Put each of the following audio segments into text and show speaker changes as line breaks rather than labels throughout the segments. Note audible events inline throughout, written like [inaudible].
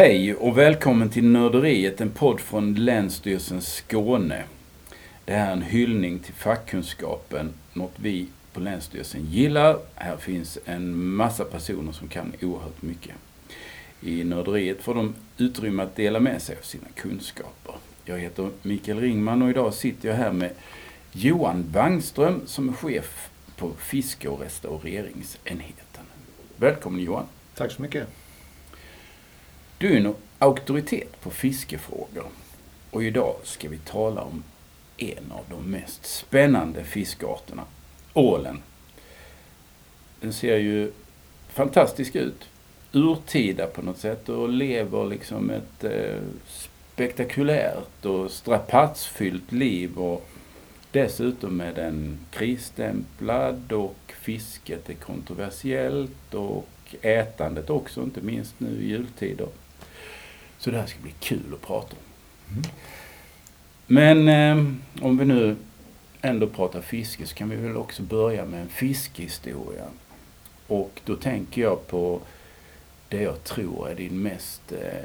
Hej och välkommen till Nörderiet, en podd från Länsstyrelsen Skåne. Det här är en hyllning till fackkunskapen, något vi på Länsstyrelsen gillar. Här finns en massa personer som kan oerhört mycket. I Nörderiet får de utrymme att dela med sig av sina kunskaper. Jag heter Mikael Ringman och idag sitter jag här med Johan Wangström som är chef på fiske och restaureringsenheten. Välkommen Johan!
Tack så mycket!
Du är en auktoritet på fiskefrågor och idag ska vi tala om en av de mest spännande fiskarterna, ålen. Den ser ju fantastisk ut, urtida på något sätt och lever liksom ett eh, spektakulärt och strapatsfyllt liv och dessutom är den krisstämplad och fisket är kontroversiellt och ätandet också, inte minst nu i jultider. Så det här ska bli kul att prata om. Mm. Men eh, om vi nu ändå pratar fiske så kan vi väl också börja med en fiskehistoria. Och då tänker jag på det jag tror är din mest eh,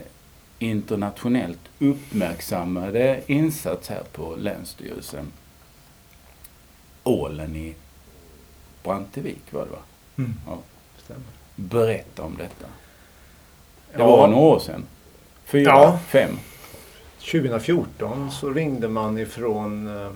internationellt uppmärksammade insats här på Länsstyrelsen. Ålen i Brantevik var det va?
Mm. Ja.
Berätta om detta. Det ja. var några år sedan. Fyra,
ja.
fem?
2014 så ringde man ifrån eh,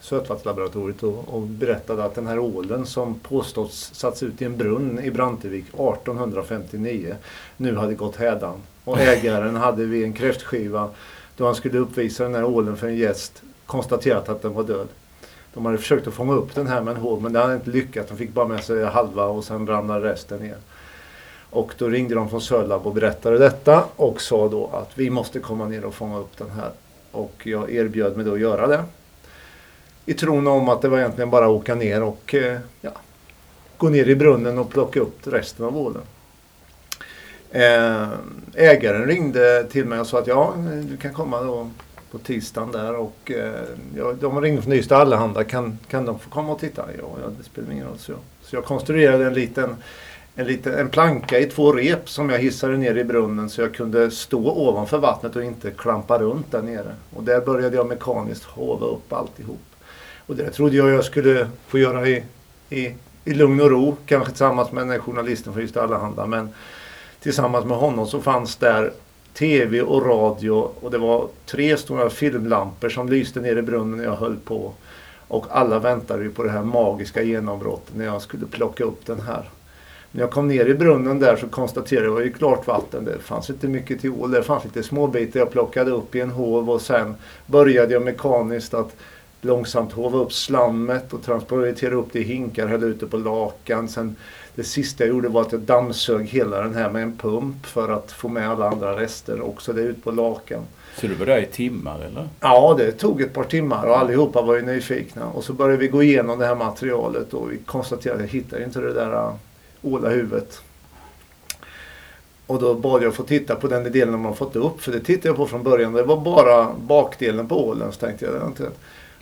Sötvattenlaboratoriet och, och berättade att den här ålen som påståtts satts ut i en brunn i Brantevik 1859 nu hade gått hädan. Och ägaren hade vid en kräftskiva då han skulle uppvisa den här ålen för en gäst konstaterat att den var död. De hade försökt att fånga upp den här med en håv men det hade inte lyckats. De fick bara med sig halva och sen ramlade resten ner. Och då ringde de från Sörlab och berättade detta och sa då att vi måste komma ner och fånga upp den här. Och jag erbjöd mig då att göra det. I tron om att det var egentligen bara att åka ner och eh, ja, gå ner i brunnen och plocka upp resten av ålen. Eh, ägaren ringde till mig och sa att ja, du kan komma då på tisdagen där och eh, ja, de ringde från Ystad Allehanda. Kan, kan de få komma och titta? Ja, ja det spelar ingen roll. Så jag, så jag konstruerade en liten en, liten, en planka i två rep som jag hissade ner i brunnen så jag kunde stå ovanför vattnet och inte klampa runt där nere. Och där började jag mekaniskt hova upp alltihop. Och det trodde jag jag skulle få göra i, i, i lugn och ro, kanske tillsammans med den här journalisten från Ystad Allehanda. Men tillsammans med honom så fanns där tv och radio och det var tre stora filmlampor som lyste ner i brunnen när jag höll på. Och alla väntade ju på det här magiska genombrottet när jag skulle plocka upp den här. När jag kom ner i brunnen där så konstaterade jag att det var klart vatten. Det fanns inte mycket till ål. Det fanns lite småbitar jag plockade upp i en hov och sen började jag mekaniskt att långsamt hova upp slammet och transportera upp det i hinkar, hälla ut det på lakan. Sen det sista jag gjorde var att jag dammsög hela den här med en pump för att få med alla andra rester också det ut på lakan.
Så du var där i timmar eller?
Ja, det tog ett par timmar och allihopa var ju nyfikna. Och så började vi gå igenom det här materialet och vi konstaterade att jag hittade inte det där ålahuvudet. Och då bad jag få titta på den delen man fått upp. För det tittade jag på från början. Det var bara bakdelen på ålen. Så tänkte jag, det inte.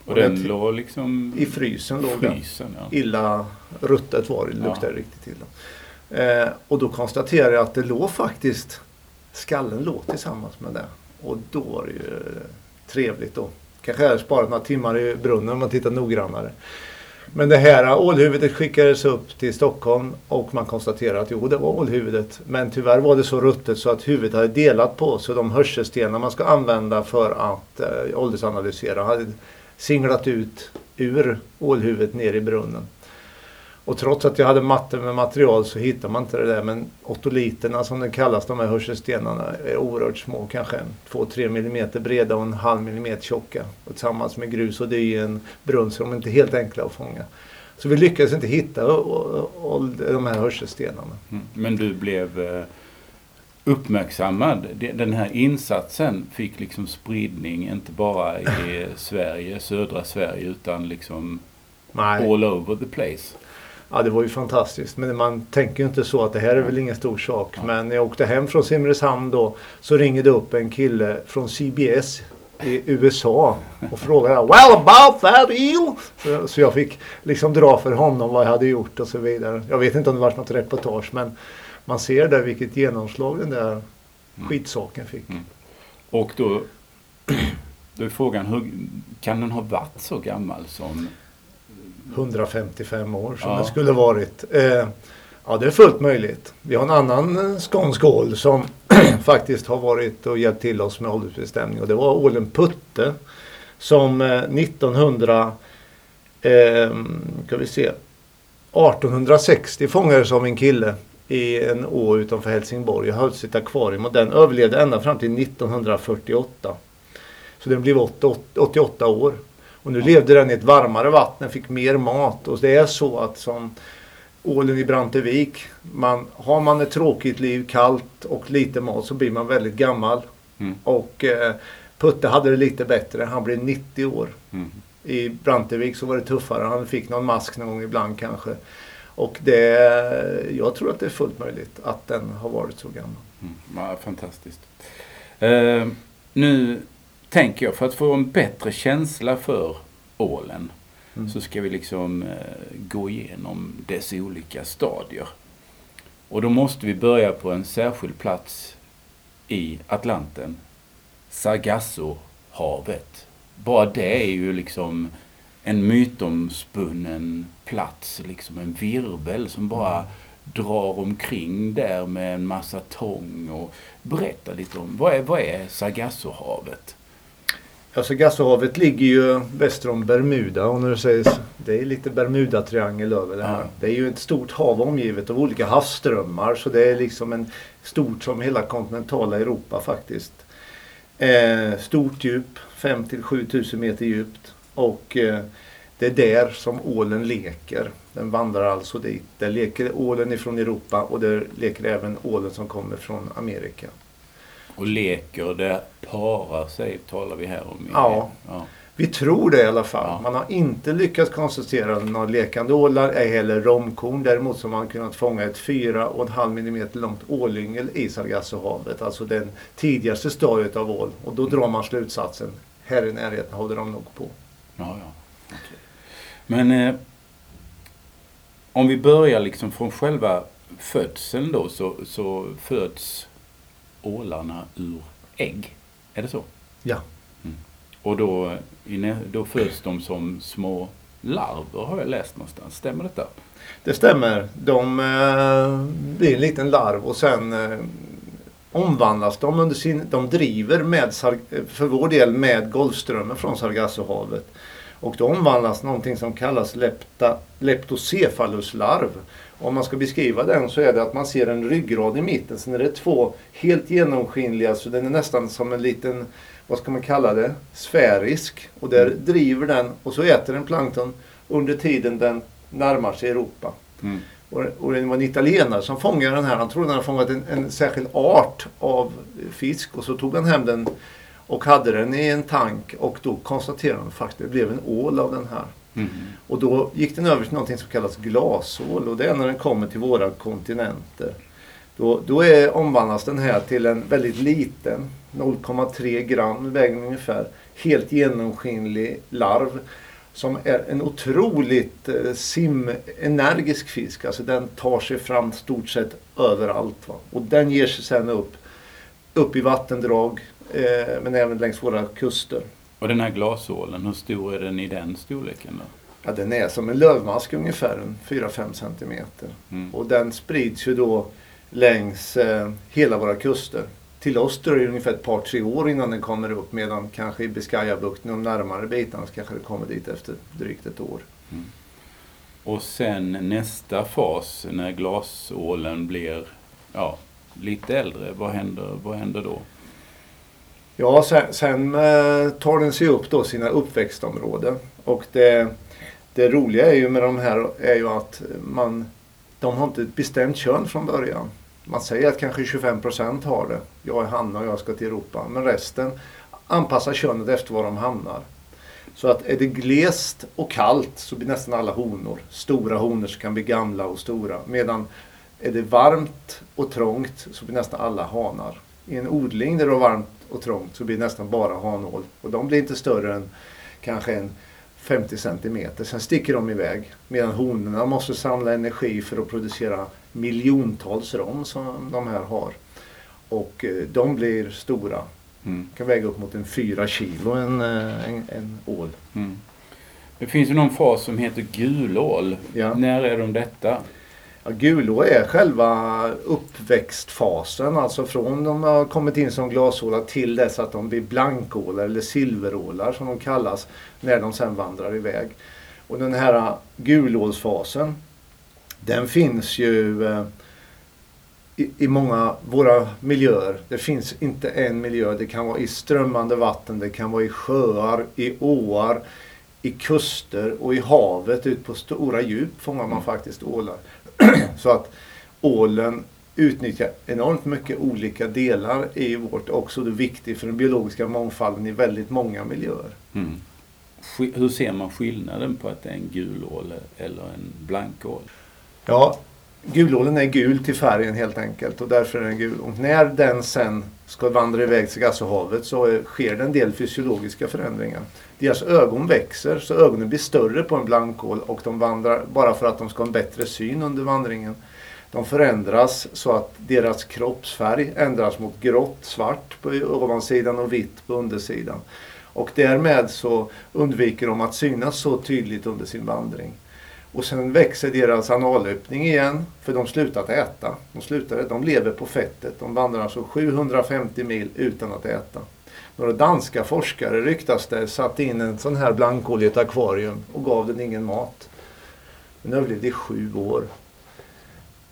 Och, och den låg liksom...
I frysen låg
frysen,
den. Ja. Illa ruttet var det. Det luktade ja. riktigt illa. Eh, och då konstaterade jag att det låg faktiskt... Skallen låg tillsammans med det. Och då var det ju trevligt då. Kanske hade sparat några timmar i brunnen om man tittar noggrannare. Men det här ålhuvudet skickades upp till Stockholm och man konstaterade att jo, det var ålhuvudet. Men tyvärr var det så ruttet så att huvudet hade delat på sig. De hörselstenar man ska använda för att eh, åldersanalysera hade singlat ut ur ålhuvudet ner i brunnen. Och trots att jag hade matte med material så hittar man inte det där. Men otoliterna som det kallas, de här hörselstenarna, är oerhört små. Kanske 2-3 mm breda och en halv millimeter tjocka. Och tillsammans med grus och dy i en brunn så de är inte helt enkla att fånga. Så vi lyckades inte hitta de här hörselstenarna.
Mm. Men du blev eh, uppmärksammad. Den här insatsen fick liksom spridning, inte bara i [laughs] Sverige, södra Sverige, utan liksom Nej. all over the place.
Ja, det var ju fantastiskt. Men man tänker ju inte så att det här är väl ingen stor sak. Men när jag åkte hem från Simrishamn då så ringde det upp en kille från CBS i USA och frågade Well about that eel? Så, så jag fick liksom dra för honom vad jag hade gjort och så vidare. Jag vet inte om det var något reportage men man ser där vilket genomslag den där
Mm.
skitsaken fick.
Mm. Och då, [clears throat] då är frågan, hur, kan den ha varit så gammal som...
155 år som
Ja.
det skulle varit. Eh, ja, det är fullt möjligt. Vi har en annan skånsk ål som [clears throat] faktiskt har varit och hjälpt till oss med åldersbestämning och det var ålen Putte som eh, 1900 eh, ska vi se 1860 fångades av en kille i en å utanför Helsingborg och i ett akvarium och den överlevde ända fram till 1948. Så den blev 88 88 år. Och nu levde den i ett varmare vatten, fick mer mat och det är så att som ålen i Brantevik, man, har man ett tråkigt liv, kallt och lite mat så blir man väldigt gammal.
Mm.
Och eh, Putte hade det lite bättre, han blev 90 år.
Mm.
I Brantevik så var det tuffare, han fick någon mask någon gång ibland kanske. Och det, jag tror att det är fullt möjligt att den har varit så gammal.
Mm. Ja, fantastiskt. Eh, nu tänker jag, för att få en bättre känsla för ålen
Mm.
så ska vi liksom eh, gå igenom dess olika stadier. Och då måste vi börja på en särskild plats i Atlanten. Sargassohavet. Bara det är ju liksom en mytomspunnen plats, liksom en virvel som bara drar omkring där med en massa tång och berätta lite om vad är, vad är Sargassohavet?
Alltså Gassohavet ligger ju väster om Bermuda och när det sägs det är lite Bermuda-triangel över det här.
Ja.
Det är ju ett stort hav omgivet av olika havsströmmar så det är liksom en stort som hela kontinentala Europa faktiskt. Eh, stort djup, 5 till 7 tusen meter djupt och eh, det är där som ålen leker. Den vandrar alltså dit. Där leker ålen ifrån Europa och där leker även ålen som kommer från Amerika.
Och leker, det parar sig, talar vi här om.
Ja.
ja.
Vi tror det i alla fall.
Ja.
Man har inte lyckats konstatera några lekande ålar, ej heller romkorn. Däremot så har man kunnat fånga ett 4,5 mm långt ålyngel i Sargassohavet. Alltså den tidigaste stadiet av ål. Och då drar man slutsatsen, här i närheten håller de nog på.
Ja, ja. Okej. Men eh, om vi börjar liksom från själva födseln då så, så föds ålarna ur ägg. Är det så?
Ja.
Och då, då föds de som små larver har jag läst någonstans. Stämmer detta?
Det stämmer. De eh, blir en liten larv och sen eh, omvandlas de under sin... De driver med, för vår del med Golfströmmen från Sargassohavet. Och då omvandlas någonting som kallas lepta, leptocephaluslarv. Om man ska beskriva den så är det att man ser en ryggrad i mitten. Sen är det två helt genomskinliga så den är nästan som en liten, vad ska man kalla det, sfärisk. Och där driver den och så äter den plankton under tiden den närmar sig Europa.
Mm.
Och, och det var en italienare som fångade den här. Han trodde han hade fångat en, en särskild art av fisk och så tog han hem den och hade den i en tank och då konstaterade han faktiskt det blev en ål av den här.
Mm.
Och då gick den över till någonting som kallas glasål och det är när den kommer till våra kontinenter. Då, då är, omvandlas den här till en väldigt liten, 0,3 gram väger den ungefär, helt genomskinlig larv som är en otroligt eh, simenergisk fisk. Alltså den tar sig fram stort sett överallt. Va? Och den ger sig sen upp, upp i vattendrag eh, men även längs våra kuster.
Och den här glasålen, hur stor är den i den storleken då?
Ja, den är som en lövmask ungefär, en 4-5 centimeter.
Mm.
Och den sprids ju då längs eh, hela våra kuster. Till oss dröjer det ungefär ett par tre år innan den kommer upp medan kanske i Biscayabukten, de närmare bitarna, så kanske det kommer dit efter drygt ett år.
Och sen nästa fas när glasålen blir ja, lite äldre, vad händer, vad händer då?
Ja, sen, sen eh, tar den sig upp då sina uppväxtområden. Och det, det roliga är ju med de här är ju att man, de har inte ett bestämt kön från början. Man säger att kanske 25% har det. Jag är Hanna och jag ska till Europa. Men resten anpassar könet efter var de hamnar. Så att är det glest och kallt så blir nästan alla honor. Stora honor som kan bli gamla och stora. Medan är det varmt och trångt så blir nästan alla hanar. I en odling där det är varmt och trångt så blir det nästan bara hanål. Och de blir inte större än kanske en 50 centimeter. Sen sticker de iväg. Medan honorna måste samla energi för att producera miljontals rom som de här har. Och eh, de blir stora.
Mm.
kan väga upp mot en fyra kilo en, eh, en, en ål.
Mm. Det finns ju någon fas som heter gulål.
Ja.
När är de detta?
Ja, gulå är själva uppväxtfasen, alltså från de har kommit in som glasålar till dess att de blir blankålar eller silverålar som de kallas när de sen vandrar iväg. Och den här gulålsfasen den finns ju eh, i, i många våra miljöer. Det finns inte en miljö. Det kan vara i strömmande vatten, det kan vara i sjöar, i åar, i kuster och i havet. Ut på stora djup fångar man faktiskt ålar. [clears throat] Så att ålen utnyttjar enormt mycket olika delar i vårt också. Det är viktigt för den biologiska mångfalden i väldigt många miljöer.
Mm. Hur ser man skillnaden på att det är en gulål eller en blankål?
Ja, gulålen är gul till färgen helt enkelt och därför är den gul. Och när den sen ska vandra iväg till Gassehavet så sker det en del fysiologiska förändringar. Deras ögon växer så ögonen blir större på en blankål och de vandrar bara för att de ska ha en bättre syn under vandringen. De förändras så att deras kroppsfärg ändras mot grått, svart på ovansidan och vitt på undersidan. Och därmed så undviker de att synas så tydligt under sin vandring. Och sen växer deras analöppning igen för de slutat äta. De, slutar, de lever på fettet. De vandrar alltså 750 mil utan att äta. Några danska forskare ryktas det satte in en sån här blankål i ett akvarium och gav den ingen mat. Den överlevde i sju år.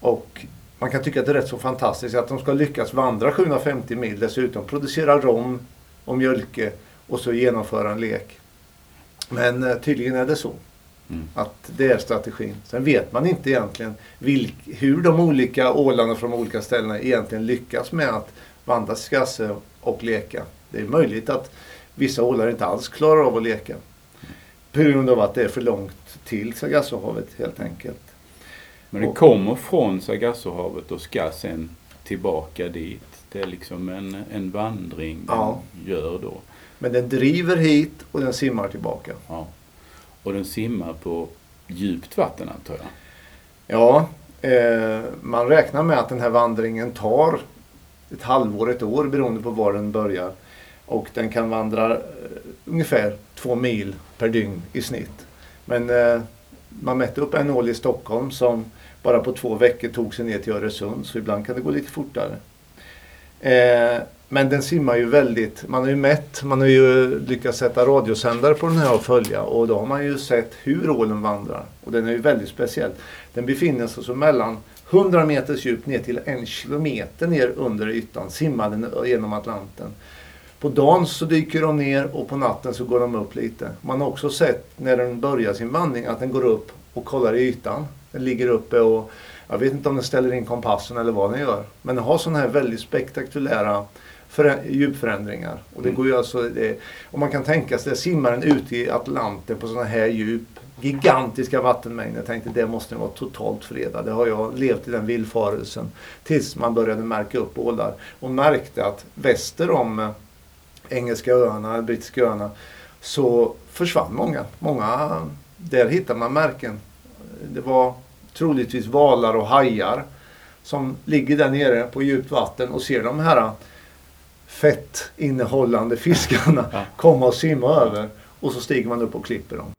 Och man kan tycka att det är rätt så fantastiskt att de ska lyckas vandra 750 mil dessutom, producera rom och mjölke och så genomföra en lek. Men eh, tydligen är det så.
Mm.
Att det är strategin. Sen vet man inte egentligen vilk, hur de olika ålarna från de olika ställena egentligen lyckas med att vandra skasse och leka. Det är möjligt att vissa ålar inte alls klarar av att leka. På grund av att det är för långt till Sargassohavet helt enkelt.
Men det kommer från Sargassohavet och ska sen tillbaka dit. Det är liksom en, en vandring den
Ja.
gör då.
Men den driver hit och den simmar tillbaka.
Ja. Och den simmar på djupt vatten antar jag.
Ja, eh, man räknar med att den här vandringen tar ett halvår, ett år beroende på var den börjar. Och den kan vandra eh, ungefär två mil per dygn i snitt. Men eh, man mätte upp en ål i Stockholm som bara på två veckor tog sig ner till Öresund så ibland kan det gå lite fortare. Eh, men den simmar ju väldigt, man har ju mätt, man har ju lyckats sätta radiosändare på den här och följa och då har man ju sett hur ålen vandrar. Och den är ju väldigt speciell. Den befinner sig så mellan 100 meters djup ner till en kilometer ner under ytan, simmar den genom Atlanten. På dagen så dyker de ner och på natten så går de upp lite. Man har också sett när den börjar sin vandring att den går upp och kollar i ytan. Den ligger uppe och jag vet inte om den ställer in kompassen eller vad den gör. Men den har sådana här väldigt spektakulära förä- djupförändringar. Och det
Mm.
går ju alltså, det, om man kan tänka sig, simmar den ute i Atlanten på sådana här djup, gigantiska vattenmängder. Jag tänkte det måste vara totalt fredad. Det har jag levt i den villfarelsen tills man började märka upp ålar och märkte att väster om eh, Engelska öarna, Brittiska öarna, så försvann många. Många, där hittar man märken. Det var troligtvis valar och hajar som ligger där nere på djupt vatten och ser de här fett innehållande fiskarna
Ja.
komma och simma över. Och så stiger man upp och klipper dem.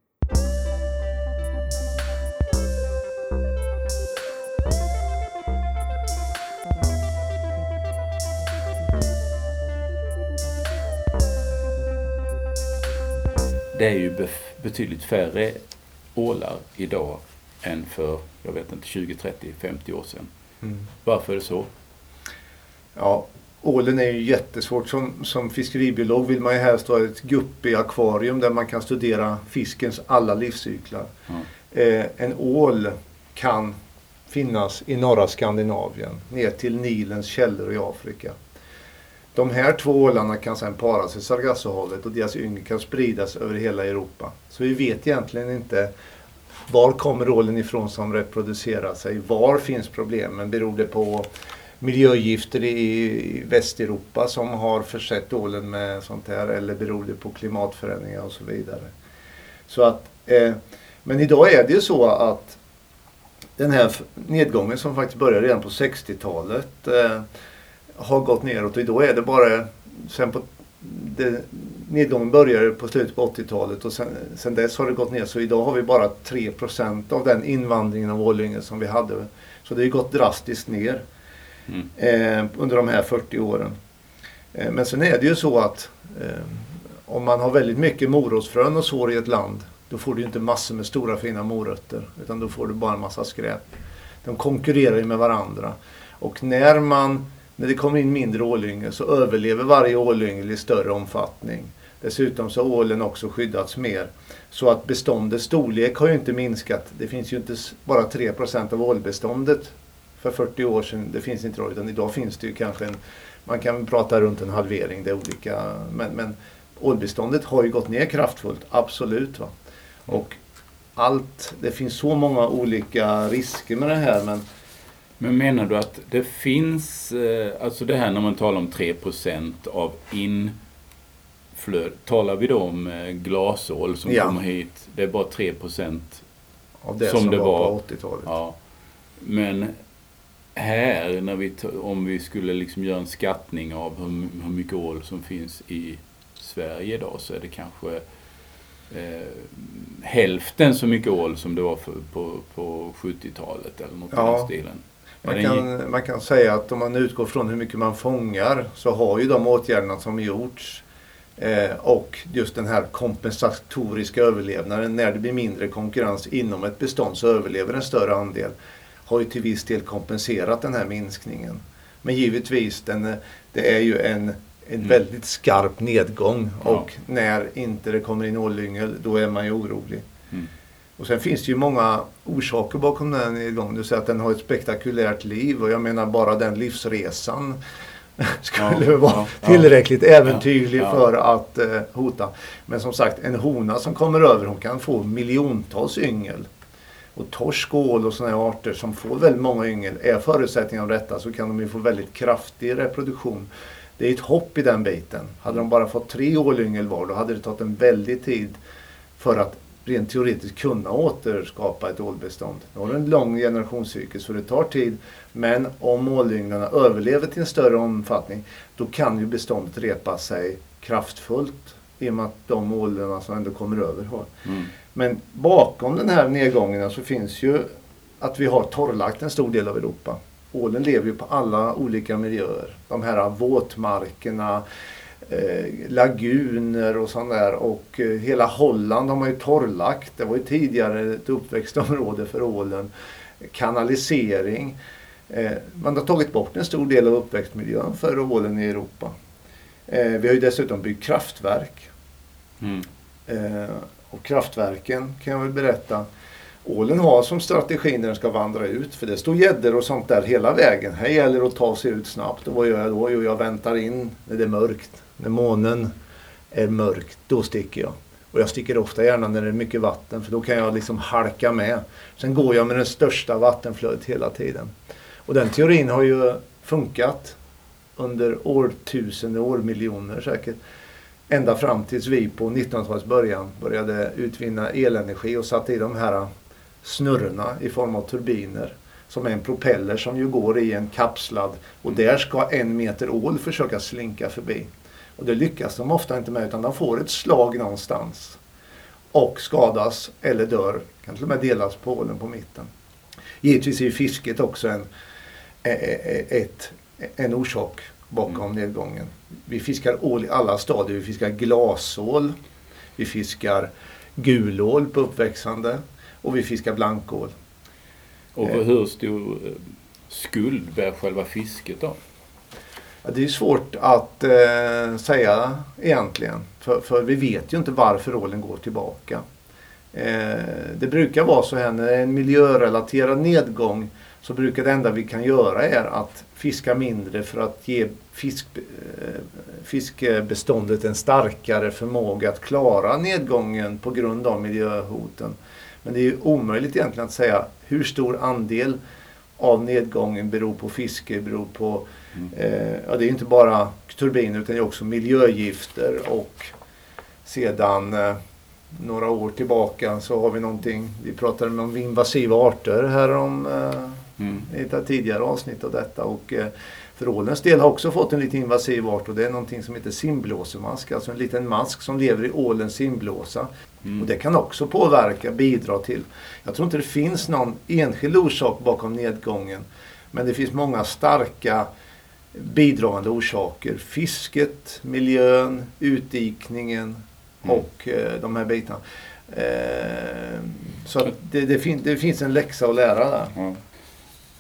Det är ju betydligt färre ålar idag än för, jag vet inte, 20, 30, 50 år sedan. Varför är det så?
Ja, ålen är ju jättesvårt. Som, som fiskeribiolog vill man ju helst ha ett guppy-akvarium där man kan studera fiskens alla livscyklar.
Ja.
Eh, en ål kan finnas i norra Skandinavien ner till Nilens källor i Afrika. De här två ålarna kan sedan paras i Sargassohavet och deras yngel kan spridas över hela Europa. Så vi vet egentligen inte var kommer ålen ifrån som reproducerar sig? Var finns problemen? Beror det på miljögifter i Västeuropa som har försett ålen med sånt här eller beror det på klimatförändringar och så vidare? Så att, eh, men idag är det ju så att den här nedgången som faktiskt började redan på 60-talet eh, har gått neråt och då är det bara sen på det, nedgången började på slutet på 80-talet och sen, sen, dess har det gått ner så idag har vi bara 3% av den invandringen av ålyngel som vi hade. Så det har gått drastiskt ner mm. eh, under de här 40 åren. Eh, men sen är det ju så att eh, om man har väldigt mycket morotsfrön och sår i ett land då får du inte massor med stora fina morötter utan då får du bara en massa skräp. De konkurrerar ju med varandra. Och när man när det kommer in mindre ålyngel så överlever varje ålyngel i större omfattning. Dessutom så har ålen också skyddats mer. Så att beståndets storlek har ju inte minskat. Det finns ju inte bara 3% av ålbeståndet för 40 år sedan. Det finns inte då, utan idag finns det ju kanske en, man kan prata runt en halvering. Det är olika, men, men ålbeståndet har ju gått ner kraftfullt, absolut. Va? Och allt, det finns så många olika risker med det här men
men menar du att det finns, eh, alltså det här när man talar om 3% av inflöde, talar vi då om eh, glasål som ja. kommer hit, det är bara 3%
av det som, som det var på 80-talet?
Ja. Men här, när vi, om vi skulle liksom göra en skattning av hur, hur mycket ål som finns i Sverige idag så är det kanske eh, hälften så mycket ål som det var för, på, på 70-talet eller något ja. i den stilen.
Man kan, man kan säga att om man utgår från hur mycket man fångar så har ju de åtgärderna som gjorts eh, och just den här kompensatoriska överlevnaden när det blir mindre konkurrens inom ett bestånd så överlever en större andel har ju till viss del kompenserat den här minskningen. Men givetvis, den, det är ju en, en mm. väldigt skarp nedgång ja. och när inte det kommer in ålyngel då är man ju orolig. Mm. Och sen finns det ju många orsaker bakom den här nedgången. Du säger att den har ett spektakulärt liv och jag menar bara den livsresan [laughs] skulle ja, vara ja, tillräckligt äventyrlig för att eh, hota. Men som sagt, en hona som kommer över hon kan få miljontals yngel. Och torsk, ål och sådana arter som får väldigt många yngel, är förutsättningen av detta så kan de ju få väldigt kraftig reproduktion. Det är ett hopp i den biten. Hade de bara fått tre ålyngel var då hade det tagit en väldig tid för att rent teoretiskt kunna återskapa ett ålbestånd. Nu har en lång generationscykel så det tar tid. Men om ålynglarna överlever till en större omfattning då kan ju beståndet repa sig kraftfullt i och med att de ålarna som ändå kommer över har. Mm. Men bakom den här nedgången så finns ju att vi har torrlagt en stor del av Europa. Ålen lever ju på alla olika miljöer. De här våtmarkerna, eh, laguner och sånt där. Och eh, hela Holland har man ju torrlagt. Det var ju tidigare ett uppväxtområde för ålen. Kanalisering. Eh, man har tagit bort en stor del av uppväxtmiljön för ålen i Europa. Eh, vi har ju dessutom byggt kraftverk. Mm. Eh, och kraftverken kan jag väl berätta Ålen har som strategi när den ska vandra ut, för det står gäddor och sånt där hela vägen. Här gäller det att ta sig ut snabbt. Och vad gör jag då? Jo, jag väntar in när det är mörkt. När månen är mörk, då sticker jag. Och jag sticker ofta gärna när det är mycket vatten för då kan jag liksom halka med. Sen går jag med det största vattenflödet hela tiden. Och den teorin har ju funkat under årtusenden, årmiljoner säkert. Ända fram tills vi på 1900-talets början började utvinna elenergi och satte i de här snurrorna i form av turbiner som är en propeller som ju går i en kapslad och där ska en meter ål försöka slinka förbi. Och det lyckas de ofta inte med utan de får ett slag någonstans och skadas eller dör, kan till och med delas på ålen på mitten. Givetvis är fisket också en, ett, en orsak bakom mm. nedgången. Vi fiskar ål i alla stadier. Vi fiskar glasål, vi fiskar gulål på uppväxande och vi fiskar blankål.
Och eh. hur stor eh, skuld bär själva fisket då?
Det är svårt att eh, säga egentligen. För, för, vi vet ju inte varför ålen går tillbaka. Eh, det brukar vara så här när det är en miljörelaterad nedgång så brukar det enda vi kan göra är att fiska mindre för att ge fisk, eh, fiskbeståndet en starkare förmåga att klara nedgången på grund av miljöhoten. Men det är ju omöjligt egentligen att säga hur stor andel av nedgången beror på fiske, beror på, mm. eh, ja det är inte bara turbiner utan det är också miljögifter och sedan eh, några år tillbaka så har vi någonting, vi pratade om invasiva arter här om eh,
Mm.
ett tidigare avsnitt av detta. Och, eh, för ålens del har också fått en lite invasiv art och det är någonting som heter simblåsemask. Alltså en liten mask som lever i ålens simblåsa.
Mm.
Och det kan också påverka, bidra till. Jag tror inte det finns någon enskild orsak bakom nedgången. Men det finns många starka bidragande orsaker. Fisket, miljön, utdikningen
Mm.
och eh, de här bitarna. Eh, så det, det, fin det finns en läxa att lära där.
Ja.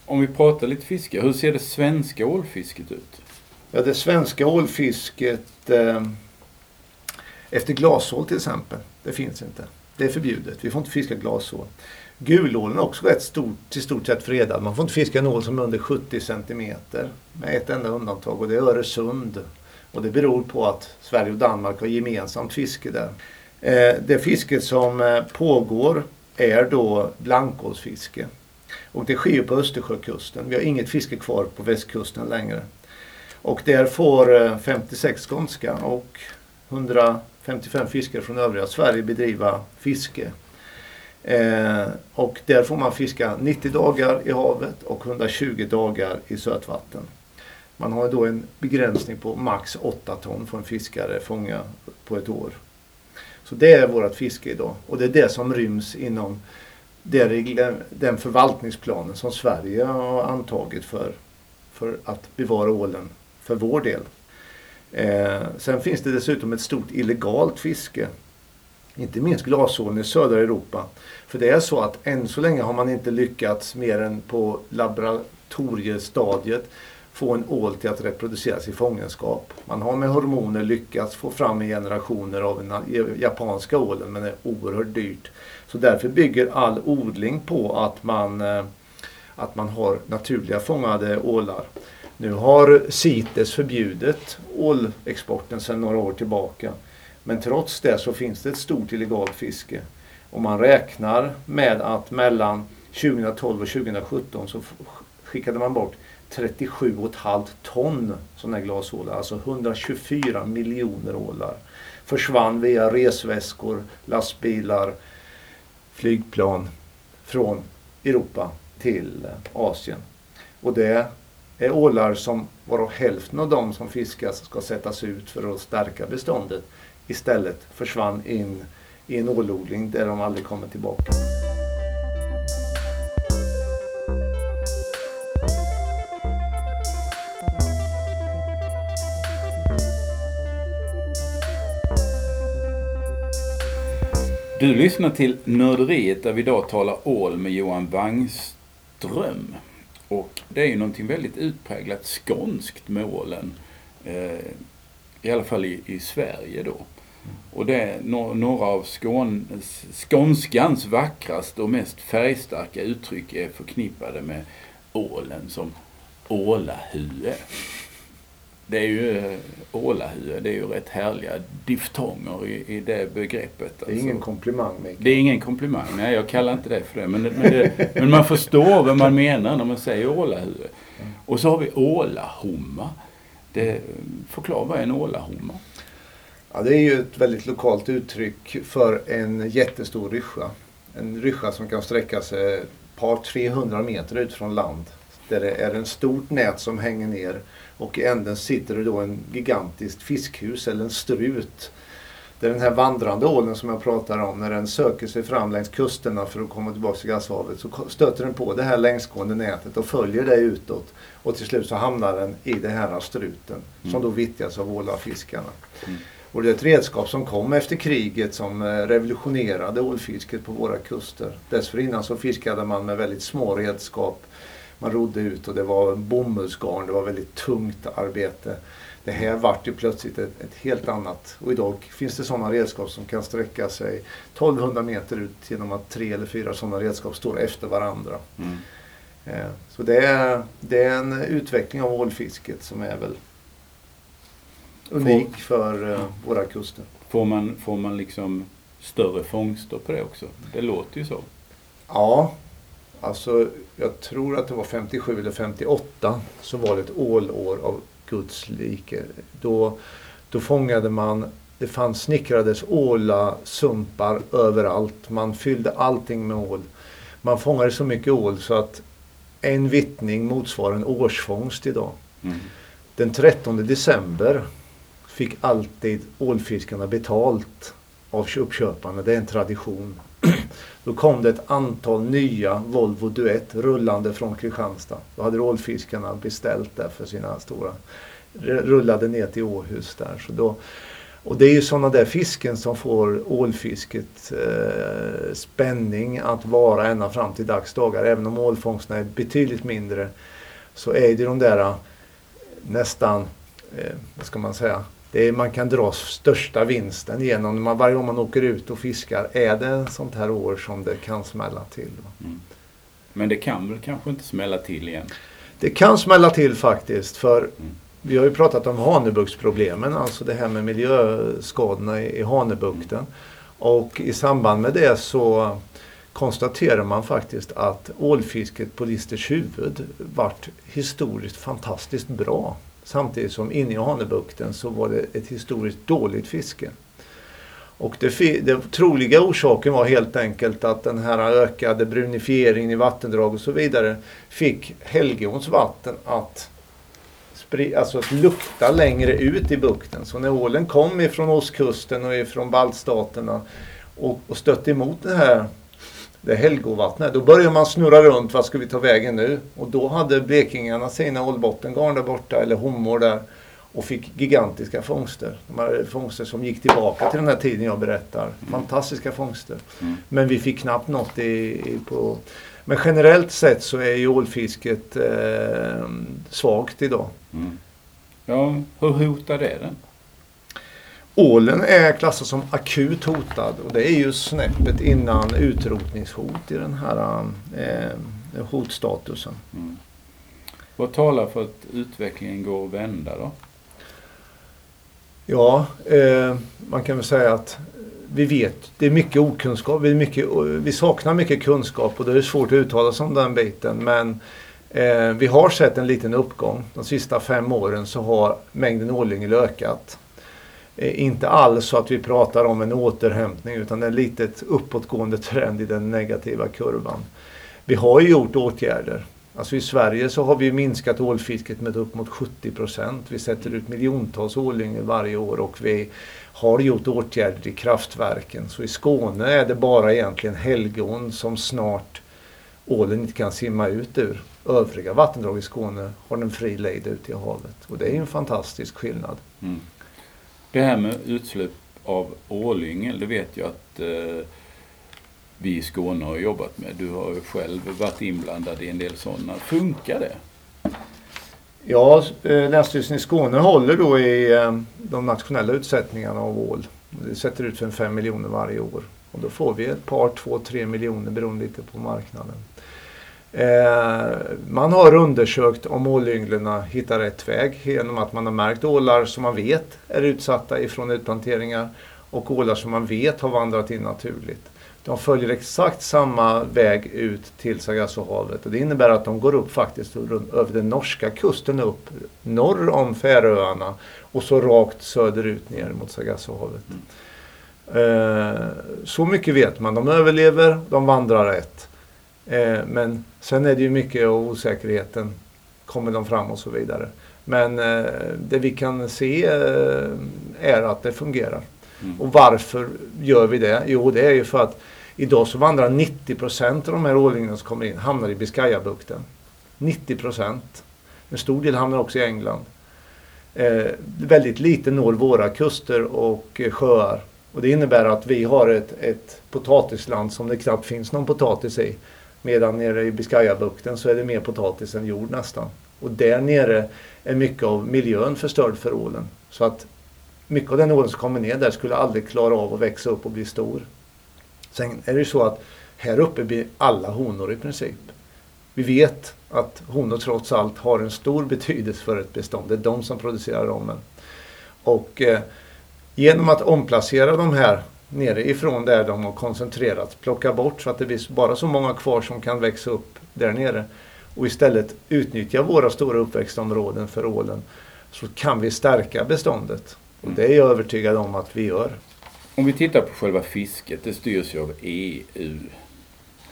Om vi pratar lite fiske, hur ser det svenska ålfisket ut?
Ja, det svenska ålfisket eh, efter glasål till exempel, det finns inte. Det är förbjudet. Vi får inte fiska glasål. Gulålen är också rätt stort, till stort sett fredad. Man får inte fiska en ål som är under 70 centimeter. Med ett enda undantag och det är Öresund. Och det beror på att Sverige och Danmark har gemensamt fiske där. Eh, det fisket som eh, pågår är då blankålsfiske. Och det sker på Östersjökusten. Vi har inget fiske kvar på västkusten längre. Och där får eh, 56 skånska och 155 fiskare från övriga Sverige bedriva fiske. Eh, och där får man fiska 90 dagar i havet och 120 dagar i sötvatten. Man har då en begränsning på max 8 ton får en fiskare fånga på ett år. Så det är vårt fiske idag och det är det som ryms inom det den förvaltningsplanen som Sverige har antagit för, för att bevara ålen för vår del. Eh, sen finns det dessutom ett stort illegalt fiske. Inte minst glasålen i södra Europa. För det är så att än så länge har man inte lyckats mer än på laboratoriestadiet få en ål till att reproduceras i fångenskap. Man har med hormoner lyckats få fram generationer av den japanska ålen men det är oerhört dyrt. Så därför bygger all odling på att man, eh, att man har naturliga fångade ålar. Nu har CITES förbjudit ålexporten sedan några år tillbaka. Men trots det så finns det ett stort illegalt fiske. Och man räknar med att mellan 2012 och 2017 så skickade man bort 37,5 ton sådana här glasålar. Alltså 124 miljoner ålar. Försvann via resväskor, lastbilar, flygplan från Europa till eh, Asien. Och det är ålar som varav hälften av de som fiskas ska sättas ut för att stärka beståndet. Istället försvann in i en ålodling där de aldrig kommer tillbaka.
Du lyssnar till Nörderiet där vi idag talar ål med Johan Wangström. Och det är ju någonting väldigt utpräglat skånskt med ålen. Eh, I alla fall i, i Sverige då. Och det är no, några av Skån, skånskans vackraste och mest färgstarka uttryck är förknippade med ålen som ålahue. Det är ju eh, ålahue, det är ju rätt härliga diftonger i, i det begreppet.
Det är ingen komplimang Mikael.
Det är ingen komplimang, nej jag kallar inte det för det. Men, men, det, men man förstår vad man menar när man säger ålahue. Och så har vi ålahomma. Det, förklara vad är en ålahomma?
Ja, det är ju ett väldigt lokalt uttryck för en jättestor ryscha. En ryscha som kan sträcka sig ett par 300 meter ut från land. Där det är en stort nät som hänger ner och i änden sitter det då en gigantiskt fiskhus eller en strut. Där den här vandrande ålen som jag pratar om, när den söker sig fram längs kusterna för att komma tillbaka till Gasshavet så stöter den på det här längsgående nätet och följer det utåt. Och till slut så hamnar den i den här struten som då vittjas av ålafiskarna.
Mm.
Och det är ett redskap som kom efter kriget som eh, revolutionerade ålfisket på våra kuster. Dessförinnan så fiskade man med väldigt små redskap. Man rodde ut och det var bomullsgarn, det var väldigt tungt arbete. Det här vart ju plötsligt ett, ett helt annat. Och idag finns det sådana redskap som kan sträcka sig 1200 meter ut genom att tre eller fyra sådana redskap står efter varandra.
Mm.
Eh, Så det är, det är en utveckling av ålfisket som är väl unik för eh, våra kuster.
Får man, får man liksom större fångster på det också? Det låter ju så.
Ja, alltså jag tror att det var 57 eller 58 så var det ett ålår av Guds like. Då, då fångade man, det fanns snickrades åla, sumpar överallt. Man fyllde allting med ål. Man fångade så mycket ål så att en vittning motsvarar en årsfångst idag.
Mm.
Den 13 december fick alltid ålfiskarna betalt av uppköparna. Det är en tradition. Då kom det ett antal nya Volvo Duett rullande från Kristianstad. Då hade ålfiskarna beställt det för sina stora. Rullade ner till Åhus där. Så då, och det är ju sådana där fisken som får ålfisket eh, spänning att vara ända fram till dags dagar. Även om ålfångsterna är betydligt mindre så är det de där eh, nästan, eh, vad ska man säga, är, man kan dra största vinsten genom man, varje gång man åker ut och fiskar. Är det sånt här år som det kan smälla till. Mm.
Men det kan väl kanske inte smälla till igen?
Det kan smälla till faktiskt. För mm. vi har ju pratat om Hanöbuktsproblemen, alltså det här med miljöskadorna i, i Hanöbukten. Mm. Och i samband med det så konstaterar man faktiskt att ålfisket på Listers huvud vart historiskt fantastiskt bra. Samtidigt som inne i Hanöbukten så var det ett historiskt dåligt fiske. Och det, det troliga orsaken var helt enkelt att den här ökade brunifieringen i vattendrag och så vidare fick Helgeåns vatten att, alltså att lukta längre ut i bukten. Så när ålen kom ifrån ostkusten och ifrån baltstaterna och, och stötte emot det här det Helgovattnet. Då börjar man snurra runt, vad ska vi ta vägen nu? Och då hade blekingarna sina ålbottengarn där borta, eller hommor där. Och fick gigantiska fångster. De här fångster som gick tillbaka till den här tiden jag berättar. Mm. Fantastiska fångster. Mm. Men vi fick knappt något i, i, på... Men generellt sett så är ju ålfisket eh, svagt idag. Mm.
Ja, hur hotar det den?
Ålen är klassad som akut hotad och det är ju snäppet innan utrotningshot i den här eh, hotstatusen. Mm.
Vad talar för att utvecklingen går att vända då?
Ja, eh, man kan väl säga att vi vet, det är mycket okunskap, vi, mycket, vi saknar mycket kunskap och det är svårt att uttala sig om den biten. Men eh, vi har sett en liten uppgång. De sista fem åren så har mängden ålyngel ökat. Eh, inte alls så att vi pratar om en återhämtning utan det är en litet uppåtgående trend i den negativa kurvan. Vi har ju gjort åtgärder. Alltså i Sverige så har vi minskat ålfisket med upp mot 70 procent. Vi sätter ut miljontals ålyngel varje år och vi har gjort åtgärder i kraftverken. Så i Skåne är det bara egentligen helgon som snart ålen inte kan simma ut ur. Övriga vattendrag i Skåne har den fri lejd ut i havet. Och det är en fantastisk skillnad. Mm.
Det här med utsläpp av ålyngel, det vet jag att eh, vi i Skåne har jobbat med. Du har ju själv varit inblandad i en del sådana. Funkar det?
Ja, eh, Länsstyrelsen i Skåne håller då i eh, de nationella utsättningarna av ål. Det sätter ut för 5 miljoner varje år. Och då får vi ett par, två, tre miljoner beroende lite på marknaden. Eh, man har undersökt om ålynglen hittar rätt väg genom att man har märkt ålar som man vet är utsatta ifrån utplanteringar och ålar som man vet har vandrat in naturligt. De följer exakt samma väg ut till Sargassohavet och det innebär att de går upp faktiskt över den norska kusten upp norr om Färöarna och så rakt söderut ner mot Sargassohavet. Mm. Eh, så mycket vet man. De överlever, de vandrar rätt. Eh, men sen är det ju mycket av osäkerheten. Kommer de fram och så vidare. Men eh, det vi kan se eh, är att det fungerar. Mm. Och varför gör vi det? Jo, det är ju för att idag så vandrar 90 procent av de här ålynglen som kommer in hamnar i Biscayabukten. 90 procent. En stor del hamnar också i England. Eh, väldigt lite når våra kuster och eh, sjöar. Och det innebär att vi har ett, ett potatisland som det knappt finns någon potatis i. Medan nere i Biscayabukten så är det mer potatis än jord nästan. Och där nere är mycket av miljön förstörd för ålen. Så att mycket av den ålen som kommer ner där skulle aldrig klara av att växa upp och bli stor. Sen är det ju så att här uppe blir alla honor i princip. Vi vet att honor trots allt har en stor betydelse för ett bestånd. Det är de som producerar rommen. Och eh, genom att omplacera de här nere ifrån där de har koncentrerats. Plocka bort så att det blir bara så många kvar som kan växa upp där nere. Och istället utnyttja våra stora uppväxtområden för ålen. Så kan vi stärka beståndet. Och det är jag övertygad om att vi gör.
Om vi tittar på själva fisket, det styrs ju av EU.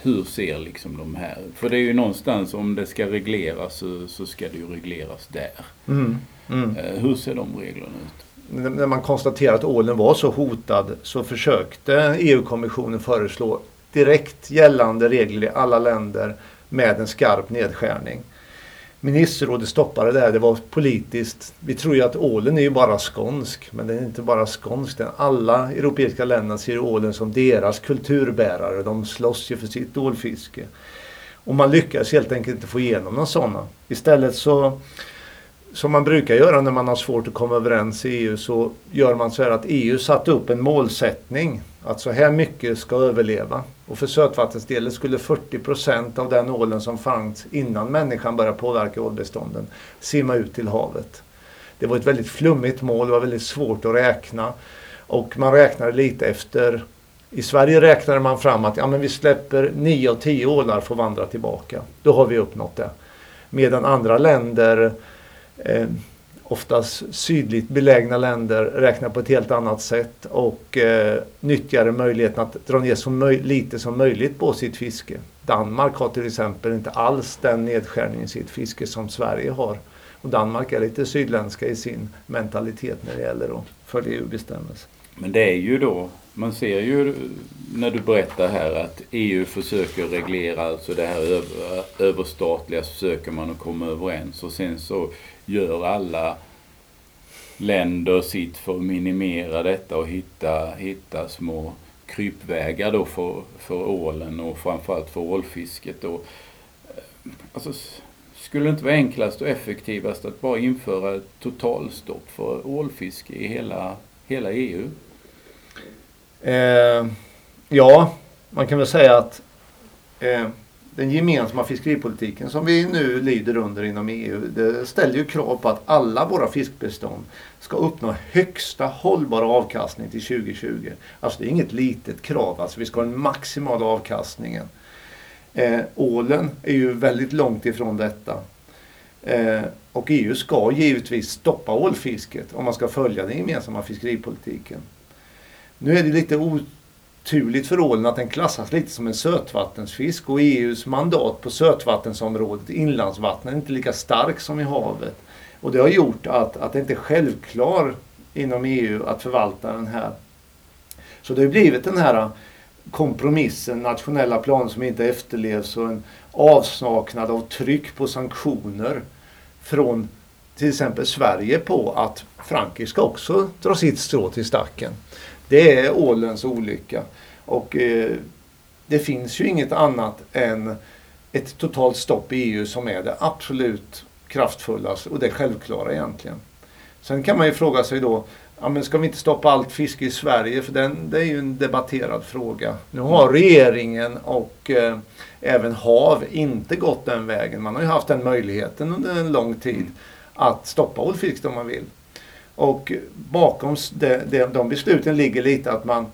hur ser liksom de här... För det är ju någonstans, om det ska regleras så, så ska det ju regleras där.
Mm. Mm.
Eh, hur ser de reglerna ut?
När man konstaterade att ålen var så hotad så försökte EU-kommissionen föreslå direkt gällande regler i alla länder med en skarp nedskärning. Ministerrådet stoppade det här. Det var politiskt. Vi tror ju att ålen är ju bara skånsk. Men den är inte bara skånsk. Den, alla europeiska länder ser ålen som deras kulturbärare. De slåss ju för sitt ålfiske. Och man lyckas helt enkelt inte få igenom några sådana. Istället så som man brukar göra när man har svårt att komma överens i EU så gör man så här att EU satte upp en målsättning. Att så här mycket ska överleva. Och för sötvattensdelen skulle 40 procent av den ålen som fanns innan människan började påverka ålbestånden simma ut till havet. Det var ett väldigt flummigt mål, det var väldigt svårt att räkna. Och man räknade lite efter i Sverige räknade man fram att ja, men vi släpper 9 av 10 ålar får vandra tillbaka. Då har vi uppnått det. Medan andra länder eh, oftast sydligt belägna länder räknar på ett helt annat sätt och eh, nyttjar möjligheten att dra ner så lite som möjligt på sitt fiske. Danmark har till exempel inte alls den nedskärningen i sitt fiske som Sverige har. Och Danmark är lite sydländska i sin mentalitet när det gäller att följa EU-bestämmelser.
Men det är ju då, man ser ju när du berättar här att EU försöker reglera, alltså det här över, överstatliga så försöker man att komma överens och sen så gör alla länder sitt för att minimera detta och hitta, hitta små krypvägar då för, för ålen och framförallt för ålfisket. Då. Eh, alltså, skulle det inte vara enklast och effektivast att bara införa ett totalstopp för ålfiske i hela, hela EU?
Eh, ja, man kan väl säga att eh, den gemensamma fiskeripolitiken som vi nu lyder under inom EU, det ställer ju krav på att alla våra fiskbestånd ska uppnå högsta hållbara avkastning till 2020. Alltså det är inget litet krav, alltså vi ska ha den maximala avkastningen. Eh, ålen är ju väldigt långt ifrån detta. Eh, och EU ska givetvis stoppa ålfisket om man ska följa den gemensamma fiskeripolitiken. Nu är det lite turligt för ålen att den klassas lite som en sötvattensfisk och EUs mandat på sötvattensområdet, inlandsvattnen, är inte lika stark som i havet. Och det har gjort att, att det inte är självklart inom EU att förvalta den här. Så det har blivit den här kompromissen, nationella planer som inte efterlevs och en avsaknad av tryck på sanktioner från till exempel Sverige på att Frankrike ska också dra sitt strå till stacken. Det är ålens olycka. Och eh, det finns ju inget annat än ett totalt stopp i EU som är det absolut kraftfullaste och det självklara egentligen. Sen kan man ju fråga sig då, ja, men ska vi inte stoppa allt fiske i Sverige? För den, det är ju en debatterad fråga. Nu har regeringen och eh, även HaV inte gått den vägen. Man har ju haft den möjligheten under en lång tid att stoppa ålfisk om man vill. Och bakom de, de, de besluten ligger lite att man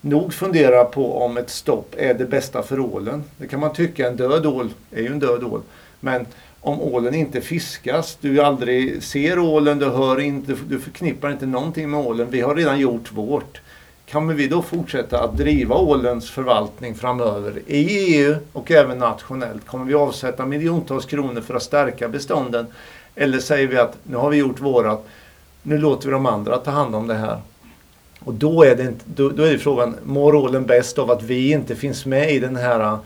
nog funderar på om ett stopp är det bästa för ålen. Det kan man tycka, en död ål är ju en död ål. Men om ålen inte fiskas, du aldrig ser ålen, du hör inte, du förknippar inte någonting med ålen. Vi har redan gjort vårt. Kan vi då fortsätta att driva ålens förvaltning framöver i EU och även nationellt? Kommer vi avsätta miljontals kronor för att stärka bestånden? Eller säger vi att nu har vi gjort vårat, nu låter vi de andra ta hand om det här. Och då är det, inte, då, då är det frågan, mår ålen bäst av att vi inte finns med i det här äh,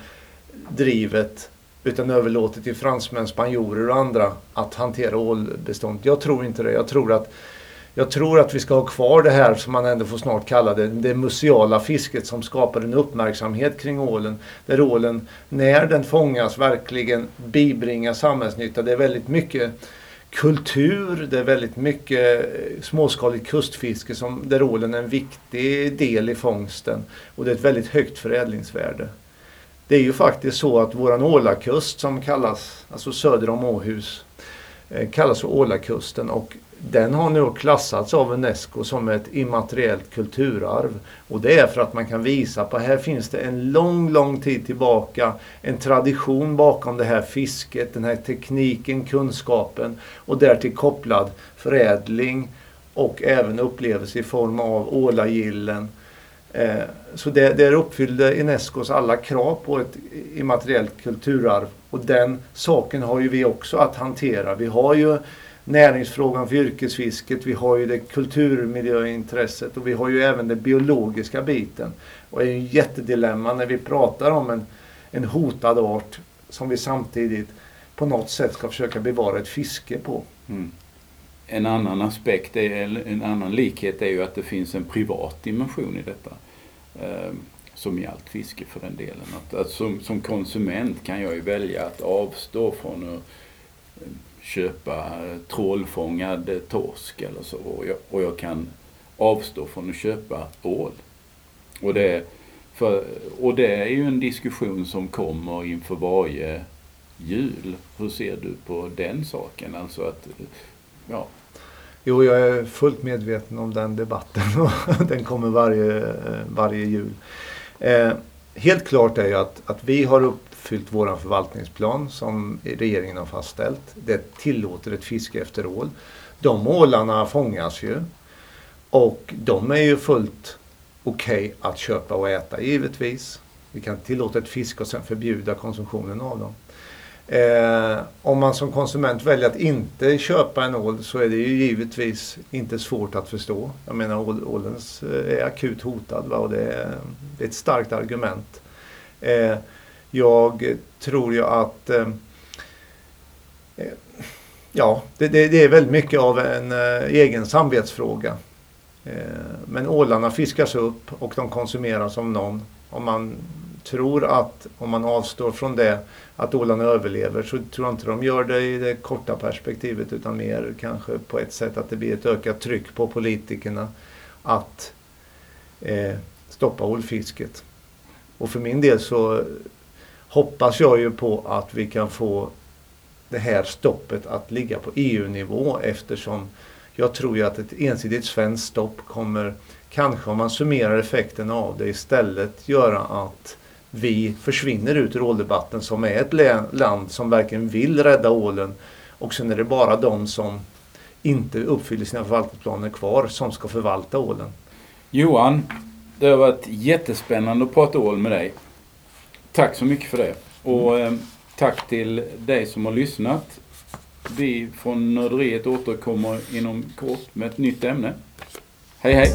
drivet utan överlåter till fransmän, spanjorer och andra att hantera ålbeståndet? Jag tror inte det. Jag tror att jag tror att vi ska ha kvar det här som man ändå får snart kalla det, det museala fisket som skapar en uppmärksamhet kring ålen. Där ålen, när den fångas, verkligen bibringar samhällsnytta. Det är väldigt mycket kultur, det är väldigt mycket eh, småskaligt kustfiske som, där ålen är en viktig del i fångsten. Och det är ett väldigt högt förädlingsvärde. Det är ju faktiskt så att våran Ålakust som kallas, alltså söder om Åhus, eh, kallas för Ålakusten och den har nu klassats av Unesco som ett immateriellt kulturarv. Och det är för att man kan visa på här finns det en lång, lång tid tillbaka en tradition bakom det här fisket, den här tekniken, kunskapen och därtill kopplad förädling och även upplevelse i form av ålagillen eh, så det, det uppfyllde Unescos alla krav på ett immateriellt kulturarv. Och den saken har ju vi också att hantera. Vi har ju näringsfrågan för yrkesfisket, vi har ju det kulturmiljöintresset och vi har ju även den biologiska biten. Och det är ju ett jättedilemma när vi pratar om en, en hotad art som vi samtidigt på något sätt ska försöka bevara ett fiske på. Mm.
En annan aspekt, är, en annan likhet är ju att det finns en privat dimension i detta. Eh, som i allt fiske för den delen. Att, att som, som, konsument kan jag ju välja att avstå från att köpa eh, trålfångad eh, torsk eller så. Och jag, och jag kan avstå från att köpa ål. Och det, för, och det är ju en diskussion som kommer inför varje jul. Hur ser du på den saken? Alltså att, eh,
ja. Jo, jag är fullt medveten om den debatten och [laughs] den kommer varje, varje jul. Eh, helt klart är ju att, att vi har uppfyllt vår förvaltningsplan som regeringen har fastställt. Det tillåter ett fiske efter ål. De ålarna fångas ju och de är ju fullt okej okay att köpa och äta givetvis. Vi kan tillåta ett fiske och sen förbjuda konsumtionen av dem. Eh, om man som konsument väljer att inte köpa en ål så är det ju givetvis inte svårt att förstå. Jag menar ålen eh, är akut hotad va? och det är, det är ett starkt argument. Eh, jag tror ju att eh, ja, det, det, det, är väldigt mycket av en eh, egen samvetsfråga. Eh, men ålarna fiskas upp och de konsumeras av någon. Om man tror att om man avstår från det att ålarna överlever så tror jag inte de gör det i det korta perspektivet utan mer kanske på ett sätt att det blir ett ökat tryck på politikerna att eh, stoppa ålfisket. Och för min del så hoppas jag ju på att vi kan få det här stoppet att ligga på EU-nivå eftersom jag tror ju att ett ensidigt svenskt stopp kommer kanske om man summerar effekten av det istället göra att vi försvinner ut ur åldebatten som är ett land som verkligen vill rädda ålen. Och sen är det bara de som inte uppfyller sina förvaltningsplaner kvar som ska förvalta ålen.
Johan, det har varit jättespännande att prata ål med dig. Tack så mycket för det. Och eh, tack till dig som har lyssnat. Vi från Nörderiet återkommer inom kort med ett nytt ämne. Hej hej!